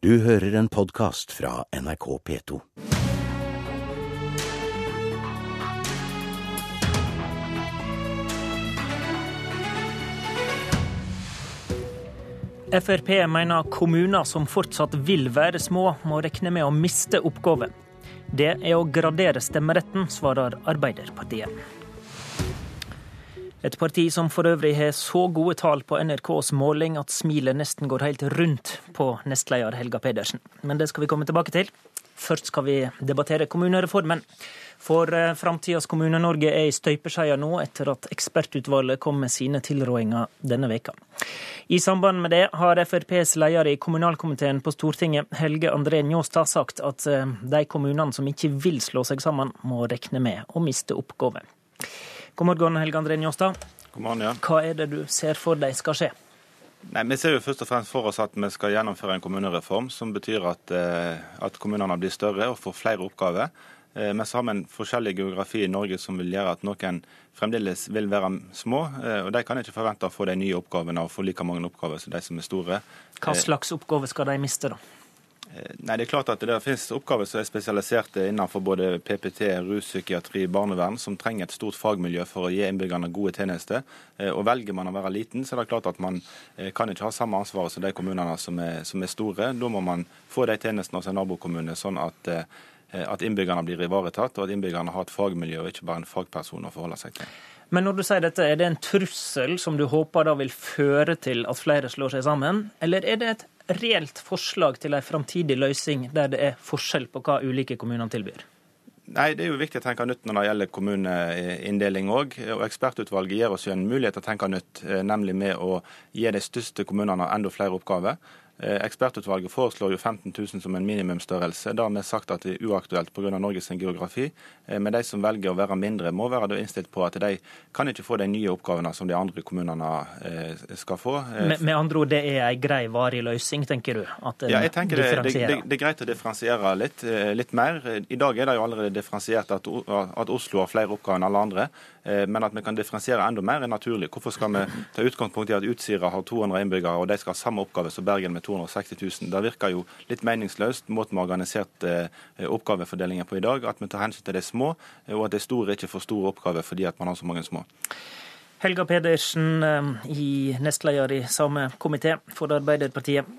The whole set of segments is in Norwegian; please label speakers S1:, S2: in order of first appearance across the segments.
S1: Du hører en podkast fra NRK P2.
S2: Frp mener kommuner som fortsatt vil være små, må regne med å miste oppgaver. Det er å gradere stemmeretten, svarer Arbeiderpartiet. Et parti som for øvrig har så gode tall på NRKs måling at smilet nesten går helt rundt på nestleder Helga Pedersen. Men det skal vi komme tilbake til. Først skal vi debattere kommunereformen. For eh, framtidas Kommune-Norge er i støpeskjea nå, etter at ekspertutvalget kom med sine tilrådinger denne veka. I samband med det har FrPs leder i kommunalkomiteen på Stortinget, Helge André Njåstad, sagt at eh, de kommunene som ikke vil slå seg sammen, må regne med å miste oppgaver. God morgen, Helge André Njåstad.
S3: God morgen, ja.
S2: Hva er det du ser for deg skal skje?
S3: Nei, Vi ser jo først og fremst for oss at vi skal gjennomføre en kommunereform som betyr at, eh, at kommunene blir større og får flere oppgaver. Vi har en forskjellig geografi i Norge som vil gjøre at noen fremdeles vil være små. Eh, og De kan ikke forvente å få de nye oppgavene og få like mange oppgaver som de som er store.
S2: Hva slags oppgaver skal de miste, da?
S3: Eh, nei, Det er klart at det finnes oppgaver som er spesialiserte innenfor både PPT, ruspsykiatri, barnevern, som trenger et stort fagmiljø for å gi innbyggerne gode tjenester. Eh, og Velger man å være liten, så er det klart at man eh, kan ikke ha samme ansvar som de kommunene som er, som er store. Da må man få de tjenestene hos en nabokommune, sånn at, at innbyggerne blir ivaretatt, og at innbyggerne har et fagmiljø og ikke bare en fagperson å forholde seg til.
S2: Men når du sier dette, er det en trussel som du håper da vil føre til at flere slår seg sammen, eller er det et reelt forslag til en framtidig løsning der det er forskjell på hva ulike kommuner tilbyr?
S3: Nei, Det er jo viktig å tenke nytt når det gjelder kommuneinndeling òg. Og ekspertutvalget gir oss jo en mulighet til å tenke nytt, eh, nemlig med å gi de største kommunene enda flere oppgaver. Eh, ekspertutvalget foreslår jo 15 000 som en minimumsstørrelse. Da har vi sagt at det er uaktuelt pga. Norges geografi. Eh, men de som velger å være mindre, må være innstilt på at de kan ikke få de nye oppgavene som de andre kommunene eh, skal få.
S2: Med, med andre ord, det er en grei, varig løsning, tenker du?
S3: Ja, jeg tenker det, det, det, det, er greit å differensiere litt, litt, mer. I dag er det jo allerede differensiert at, at Oslo har flere oppgaver enn alle andre. Men at vi kan differensiere enda mer, er naturlig. Hvorfor skal vi ta utgangspunkt i at Utsira har 200 innbyggere, og de skal ha samme oppgave som Bergen med 260 000. Det virker jo litt meningsløst, måten vi har organisert eh, oppgavefordelingen på i dag. At vi tar hensyn til de små, eh, og at de store ikke får store oppgaver fordi at man har så mange små.
S2: Helga Pedersen, eh, i nestleder i samme komité for Arbeiderpartiet.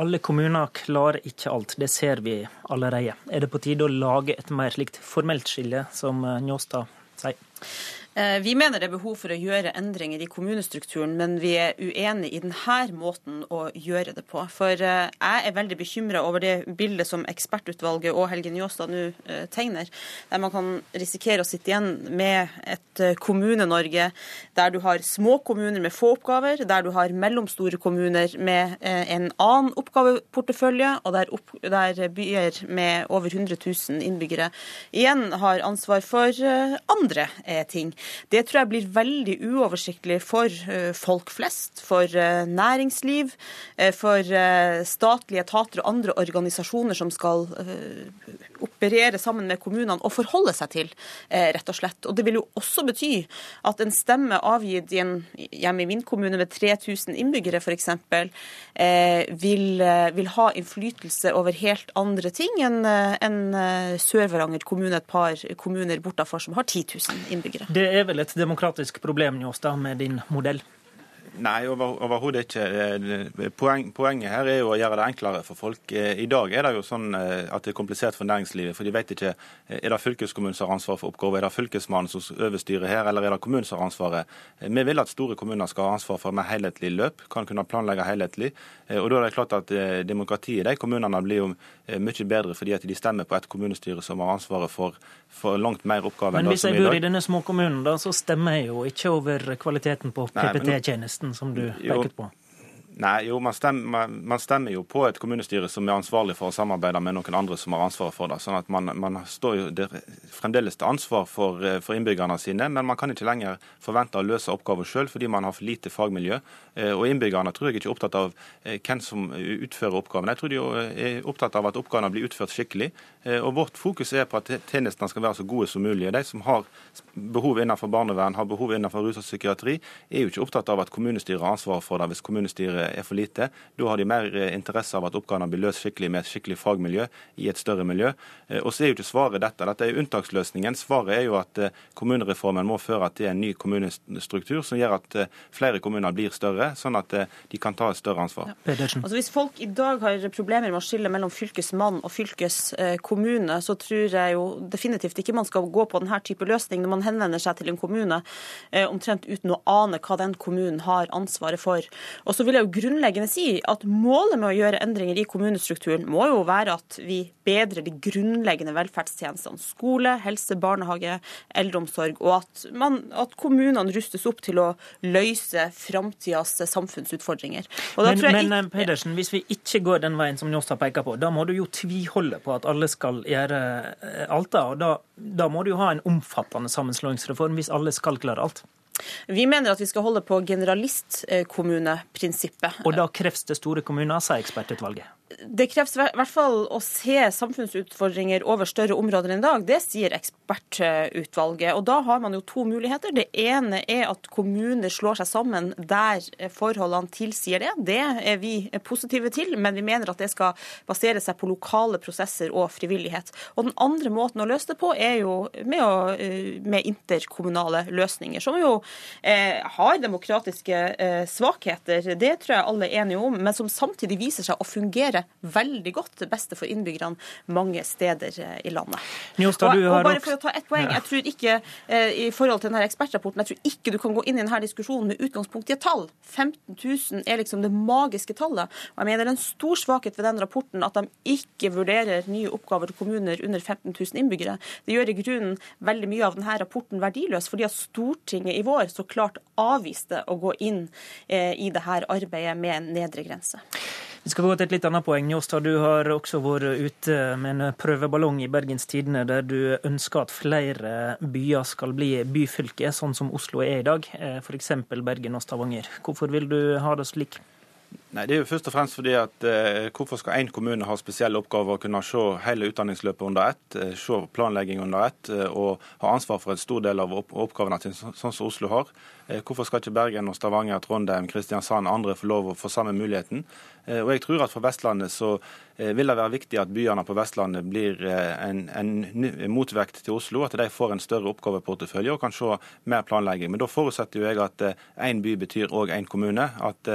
S2: Alle kommuner klarer ikke alt, det ser vi allerede. Er det på tide å lage et mer slikt formelt skille, som Njåstad sier?
S4: Eh, vi mener det er behov for å gjøre endringer i kommunestrukturen, men vi er uenig i denne måten å gjøre det på. For eh, jeg er veldig bekymra over det bildet som ekspertutvalget og Helge Njåstad nå eh, tegner, der man kan risikere å sitte igjen med et Kommune-Norge der du har små kommuner med få oppgaver, der du har mellomstore kommuner med en annen oppgaveportefølje, og der, opp, der byer med over 100 000 innbyggere igjen har ansvar for andre ting. Det tror jeg blir veldig uoversiktlig for eh, folk flest, for eh, næringsliv, eh, for statlige etater og andre organisasjoner som skal operere sammen med kommunene og forholde seg til, rett og slett. Og Det vil jo også bety at en stemme avgitt i en, hjemme i min kommune med 3000 innbyggere f.eks. Vil, vil ha innflytelse over helt andre ting enn en Sør-Varanger kommune, et par kommuner bortafor som har 10 000 innbyggere.
S2: Det er vel et demokratisk problem, Njåstad, med din modell?
S3: Nei, over, overhodet ikke. Eh, poeng, poenget her er jo å gjøre det enklere for folk. Eh, I dag er det jo sånn eh, at det er komplisert for næringslivet. For de vet ikke er det fylkeskommunen som har ansvar for oppgaver, er det fylkesmannen som overstyrer her, eller er det kommunen som har ansvaret. Vi vil at store kommuner skal ha ansvar for mer helhetlig løp, kan kunne planlegge helhetlig. Og da er det klart at demokratiet i de kommunene blir jo mye bedre fordi at de stemmer på et kommunestyre som har ansvaret for, for langt mer oppgaver.
S2: Men hvis jeg bor i denne småkommunen, da, så stemmer jeg jo ikke over kvaliteten på PPT-tjenesten testen som du peket på?
S3: Nei, jo, man stemmer, man stemmer, jo på et kommunestyre som er ansvarlig for å samarbeide med noen andre som har ansvaret for det. sånn at Man, man står jo fremdeles til ansvar for, eh, for, innbyggerne sine, men man kan ikke lenger forvente å løse oppgaver sjøl fordi man har for lite fagmiljø. Eh, og Innbyggerne tror jeg ikke er opptatt av eh, hvem som utfører oppgavene. Jeg tror de er opptatt av at oppgavene blir utført skikkelig. Og Vårt fokus er på at tjenestene skal være så gode som mulig. De som har behov innenfor barnevern, har behov innenfor rus og psykiatri, er jo ikke opptatt av at kommunestyret har ansvaret for det hvis kommunestyret er for lite. Da har de mer interesse av at oppgavene blir løst skikkelig med et skikkelig fagmiljø i et større miljø. Og så er jo ikke svaret dette. Dette er unntaksløsningen. Svaret er jo at kommunereformen må føre til en ny kommunestruktur som gjør at flere kommuner blir større, sånn at de kan ta et større ansvar.
S4: Ja. Altså, hvis folk i dag har problemer med å skille mellom fylkesmann og fylkeskommune, så tror jeg jo definitivt ikke man skal gå på denne type løsning når man henvender seg til en kommune eh, omtrent uten å ane hva den kommunen har ansvaret for. Og så vil jeg jo grunnleggende si at målet med å gjøre endringer i kommunestrukturen må jo være at vi bedrer de grunnleggende velferdstjenestene. Skole, helse, barnehage, eldreomsorg. Og at, man, at kommunene rustes opp til å løse framtidas samfunnsutfordringer.
S2: men, men ikke... Pedersen, hvis vi ikke går den veien som Njåstad peker på, da må du jo tviholde på at alle skal gjøre eh, alt. Da, og da, da må du jo ha en omfattende sammenslåingsreform hvis alle skal klare alt.
S4: Vi mener at vi skal holde på generalistkommuneprinsippet.
S2: Og da kreves det store kommuner, sier ekspertutvalget?
S4: Det kreves i hvert fall å se samfunnsutfordringer over større områder enn i dag. Det sier ekspertutvalget. Og da har man jo to muligheter. Det ene er at kommuner slår seg sammen der forholdene tilsier det. Det er vi positive til, men vi mener at det skal basere seg på lokale prosesser og frivillighet. Og den andre måten å løse det på er jo med, å, med interkommunale løsninger, som jo eh, har demokratiske eh, svakheter. Det tror jeg alle er enige om, men som samtidig viser seg å fungere veldig godt til beste for innbyggerne mange steder eh, i landet.
S2: Njostad,
S4: og, og, bare for å ta ett poeng, jeg tror ikke eh, i forhold til denne ekspertrapporten, jeg tror ikke du kan gå inn i denne diskusjonen med utgangspunkt i et tall. 15 000 er liksom det magiske tallet. Og jeg mener det er en stor svakhet ved den rapporten at de ikke vurderer nye oppgaver til kommuner under 15 000 innbyggere. Det gjør i grunnen veldig mye av denne rapporten verdiløs, fordi at Stortinget i vår så klart avviste å gå inn eh, i dette arbeidet med en nedre grense.
S2: Vi skal gå til et litt annet poeng. Njåstad, du har også vært ute med en prøveballong i Bergens Tidende der du ønsker at flere byer skal bli byfylke, sånn som Oslo er i dag, eh, f.eks. Bergen og Stavanger. Hvorfor vil du ha det slik?
S3: Nei, Det er jo først og fremst fordi at eh, Hvorfor skal én kommune ha spesielle oppgaver kunne se hele utdanningsløpet under ett, eh, se planlegging under ett eh, og ha ansvar for en stor del av opp oppgavene til sånn som Oslo har? Eh, hvorfor skal ikke Bergen og Stavanger, Trondheim, Kristiansand og andre få lov å få samme muligheten? Eh, og jeg tror at For Vestlandet så eh, vil det være viktig at byene på Vestlandet blir en, en motvekt til Oslo. At de får en større oppgaveportefølje og kan se mer planlegging. Men da forutsetter jo jeg at én by betyr òg én kommune. At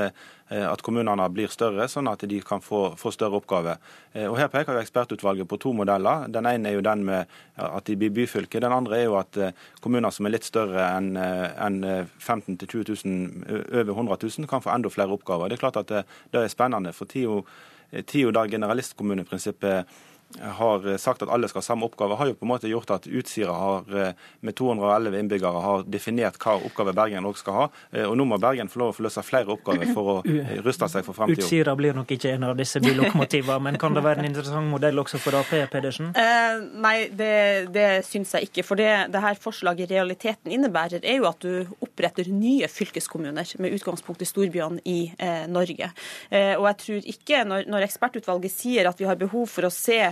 S3: at kommunene blir større, sånn at de kan få, få større oppgaver. Eh, og Her peker jo ekspertutvalget på to modeller. Den ene er jo den med at de blir byfylke. Den andre er jo at eh, kommuner som er litt større enn en 15 000-20 000, over 100 000, kan få enda flere oppgaver. Det er klart at det, det er spennende. For tida da generalistkommuneprinsippet har sagt at alle skal ha samme oppgave, har jo på en måte gjort at Utsira har, eh, med 211 innbyggere har definert hva oppgave Bergen også skal ha. Eh, og nå må Bergen få lov å få løse flere oppgaver for å eh, ruste seg for fremtiden.
S2: Utsira blir nok ikke en av disse bylokomotivene, men kan det være en interessant modell også for Ap, Pedersen?
S4: Eh, nei, det, det syns jeg ikke. For det, det her forslaget i realiteten innebærer, er jo at du oppretter nye fylkeskommuner med utgangspunkt i storbyene i eh, Norge. Eh, og jeg tror ikke, når, når ekspertutvalget sier at vi har behov for å se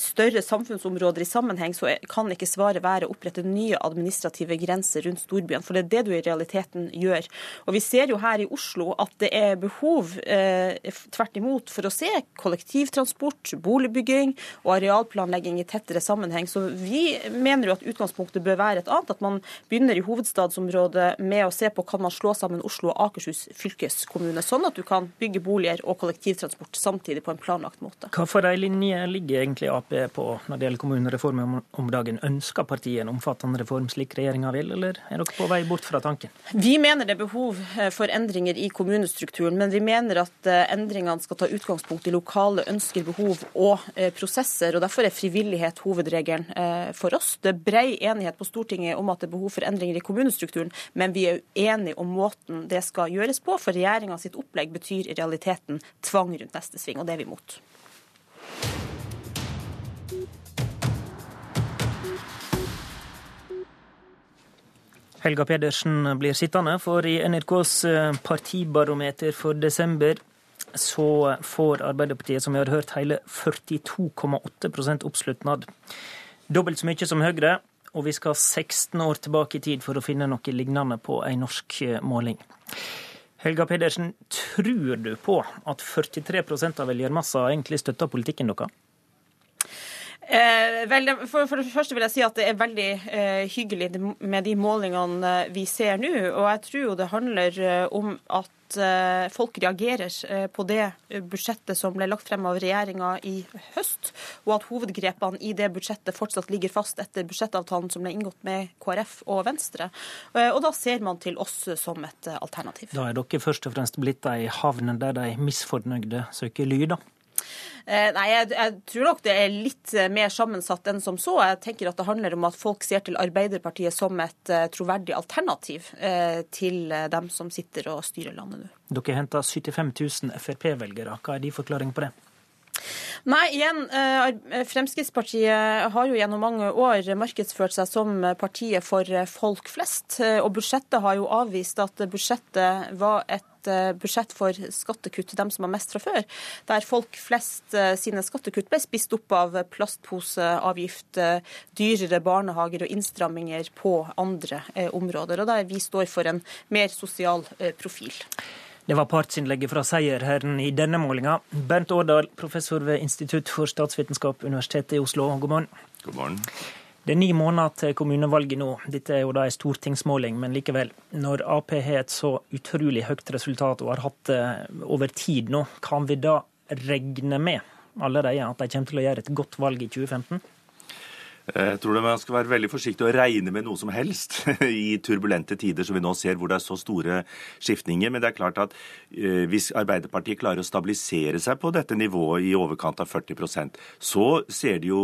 S4: større samfunnsområder i sammenheng, så kan ikke svaret være å opprette nye administrative grenser rundt storbyene. For det er det du i realiteten gjør. Og Vi ser jo her i Oslo at det er behov eh, tvert imot for å se kollektivtransport, boligbygging og arealplanlegging i tettere sammenheng. Så vi mener jo at utgangspunktet bør være et annet. At man begynner i hovedstadsområdet med å se på kan man slå sammen Oslo og Akershus fylkeskommune, sånn at du kan bygge boliger og kollektivtransport samtidig på en planlagt måte.
S2: Hva for ei linje ligger egentlig Ap på når det gjelder kommunereformen om dagen? Ønsker partiet en omfattende reform slik regjeringa vil, eller er dere på vei bort fra tanken?
S4: Vi mener det er behov eh, for endringer i kommunestrukturen, men vi mener at eh, endringene skal ta utgangspunkt i lokale ønsker, behov og eh, prosesser. og Derfor er frivillighet hovedregelen for oss. Det er brei enighet på Stortinget om at det er behov for endringer i kommunestrukturen, men vi er uenige om måten det skal gjøres på. For regjeringa sitt opplegg betyr i realiteten tvang rundt neste sving, og det er vi imot.
S2: Helga Pedersen blir sittende, for i NRKs eh, partibarometer for desember så får Arbeiderpartiet, som vi har hørt, hele 42,8% oppslutnad. Dobbelt så mye som Høyre, og vi skal 16 år tilbake i tid for å finne noe lignende på ei norsk eh, måling. Helga Pedersen, tror du på at 43% av velgermassa egentlig støtter politikken deres?
S4: Eh, vel, for, for, det første vil jeg si at det er veldig eh, hyggelig med de målingene eh, vi ser nå. Og jeg tror jo det handler eh, om at eh, folk reagerer på det budsjettet som ble lagt frem av regjeringa i høst, og at hovedgrepene i det budsjettet fortsatt ligger fast etter budsjettavtalen som ble inngått med KrF og Venstre. Og da ser man til oss som et alternativ.
S2: Da er dere først og fremst blitt ei havn der de misfornøyde søker ly, da?
S4: Eh, nei, jeg, jeg, tror nok det er litt eh, mer sammensatt enn som så. Jeg tenker at det handler om at folk ser til Arbeiderpartiet som et uh, troverdig alternativ til dem som sitter og styrer landet nå.
S2: Dere henter 75 000 Frp-velgere. Hva er de forklaring på det?
S4: Nei, igjen, Fremskrittspartiet har jo gjennom mange år markedsført seg som partiet for folk flest. Og budsjettet har jo avvist at budsjettet var et Eh, budsjett for skattekutt til dem som har mest fra før, der folk flest eh, sine skattekutt ble spist opp av plastposeavgift, eh, dyrere barnehager og innstramminger på andre områder. Og der vi står for en mer sosial profil.
S2: Det var partsinnlegget fra seierherren i denne målinga. Bernt Årdal, professor ved Institutt for statsvitenskap, Universitetet i Oslo. God morgen.
S5: God morgen.
S2: Det er ni måneder til kommunevalget nå. Dette er jo da en stortingsmåling, men likevel. Når Ap har et så utrolig høyt resultat og har hatt det over tid nå, kan vi da regne med allerede at de kommer til å gjøre et godt valg i 2015?
S5: Eh, jeg tror man skal være veldig forsiktig å regne med noe som helst i turbulente tider som vi nå ser, hvor det er så store skiftninger. Men det er klart at eh, hvis Arbeiderpartiet klarer å stabilisere seg på dette nivået i overkant av 40% så ser det jo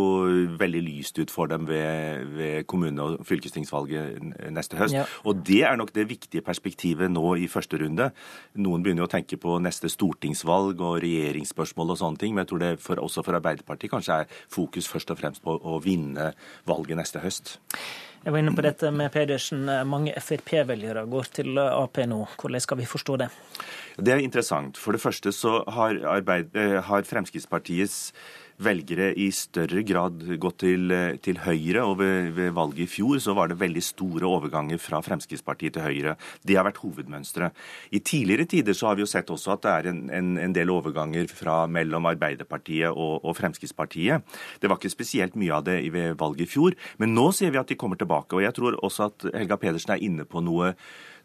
S5: veldig lyst ut for dem ved, ved kommune- og fylkestingsvalget neste høst. Ja. Og det er nok det viktige perspektivet nå i første runde. Noen begynner jo å tenke på neste stortingsvalg og regjeringsspørsmål og sånne ting, men jeg tror det for, også for Arbeiderpartiet kanskje er fokus først og fremst på å vinne valget neste høst.
S2: Jeg var inne på dette med Pedersen. Mange Frp-velgere går til Ap nå. Hvordan skal vi forstå det?
S5: Det er interessant. For det første så har, arbeid, eh, har Fremskrittspartiets velgere i større grad gått til, til Høyre. Og ved, ved, valget i fjor så var det veldig store overganger fra Fremskrittspartiet til Høyre. Det har vært hovedmønsteret. I tidligere tider så har vi jo sett også at det er en, en, en del overganger fra mellom Arbeiderpartiet og, og, Fremskrittspartiet. Det var ikke spesielt mye av det ved valget i fjor, men nå ser vi at de kommer tilbake. Og jeg tror også at Helga Pedersen er inne på noe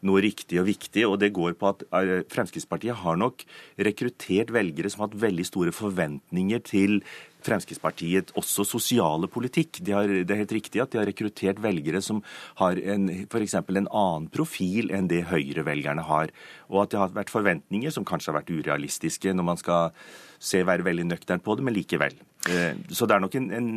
S5: noe riktig og viktig. og Det går på at eh, Fremskrittspartiet har nok rekruttert velgere som har hatt veldig store forventninger til Fremskrittspartiet også sosiale politikk. De har, det er helt riktig at de har rekruttert velgere som har f.eks. en annen profil enn det Høyre-velgerne har. Og at det har vært forventninger som kanskje har vært urealistiske når man skal se være veldig nøktern på det, men likevel. Eh, så det er nok en, en,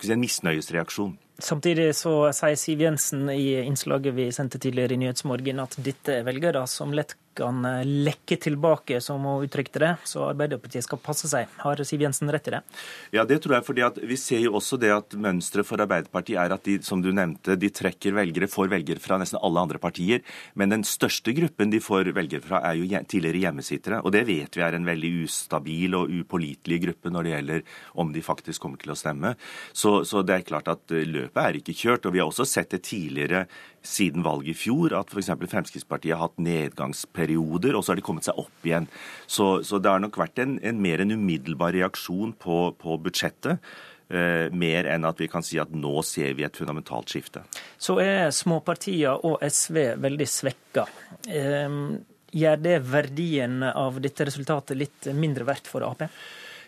S5: si, en misnøyesreaksjon.
S2: Samtidig så sier Siv Jensen i innslaget vi sendte tidligere i Nyhetsmorgen at dette er velgere som lett kan eh, lekke tilbake, som hun uttrykte det. Så Arbeiderpartiet skal passe seg. Har Siv Jensen rett i det?
S5: Ja, det tror jeg. fordi Vi ser jo også det at mønsteret for Arbeiderpartiet er at de som du nevnte, de trekker velgere, får velgere fra nesten alle andre partier. Men den største gruppen de får velgere fra, er jo tidligere hjemmesittere. Og det vet vi er en veldig ustabil og upålitelig gruppe når det gjelder om de faktisk kommer til å stemme. Så, så det er klart at løpet er ikke kjørt. Og vi har også sett det tidligere siden valget i fjor, at f.eks. Fremskrittspartiet har hatt nedgangsperioder, og så har de kommet seg opp igjen. Så, så det har nok vært en, en mer enn umiddelbar reaksjon på, på budsjettet. Uh, mer enn at vi kan si at nå ser vi et fundamentalt skifte.
S2: Så er småpartiene og SV veldig svekka. Um, gjør det verdien av dette resultatet litt mindre verdt for Ap?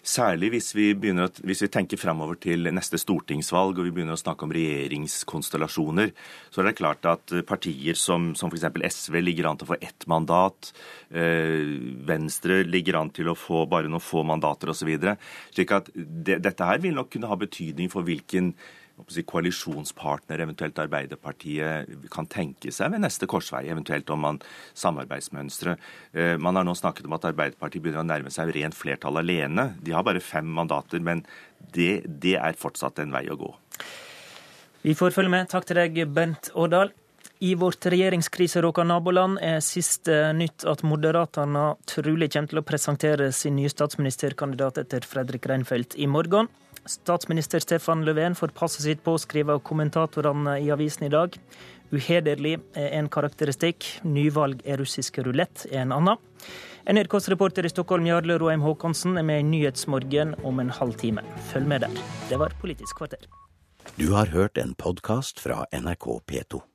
S5: Særlig hvis vi, begynner, hvis vi tenker fremover til neste stortingsvalg og vi begynner å snakke om regjeringskonstellasjoner, så er det klart at partier som, som f.eks. SV ligger an til å få ett mandat, eh, Venstre ligger an til å få bare noen få mandater osv. Slik at det, dette her vil nok kunne ha betydning for hvilken koalisjonspartner eventuelt Arbeiderpartiet kan tenke seg ved neste korsvei, eventuelt om man samarbeidsmønstre. Eh, man har nå snakket om at Arbeiderpartiet begynner å nærme seg rent flertall alene. De har bare fem mandater, men det, det er fortsatt en vei å gå.
S2: Vi får følge med. Takk til deg, Bent Årdal. I vårt regjeringskriseråka naboland er siste nytt at Moderaterna trolig kommer til å presentere sin nye statsministerkandidat etter Fredrik Reinfeldt i morgen. Statsminister Stefan Löfven får passet sitt på, av kommentatorene i avisen i dag. Uhederlig er en karakteristikk. Nyvalg er russisk rulett er en annen. NRKs reporter i Stockholm, Jarle Roheim Haakonsen, er med i Nyhetsmorgen om en halv time. Følg med der. Det var Politisk kvarter.
S1: Du har hørt en podkast fra NRK P2.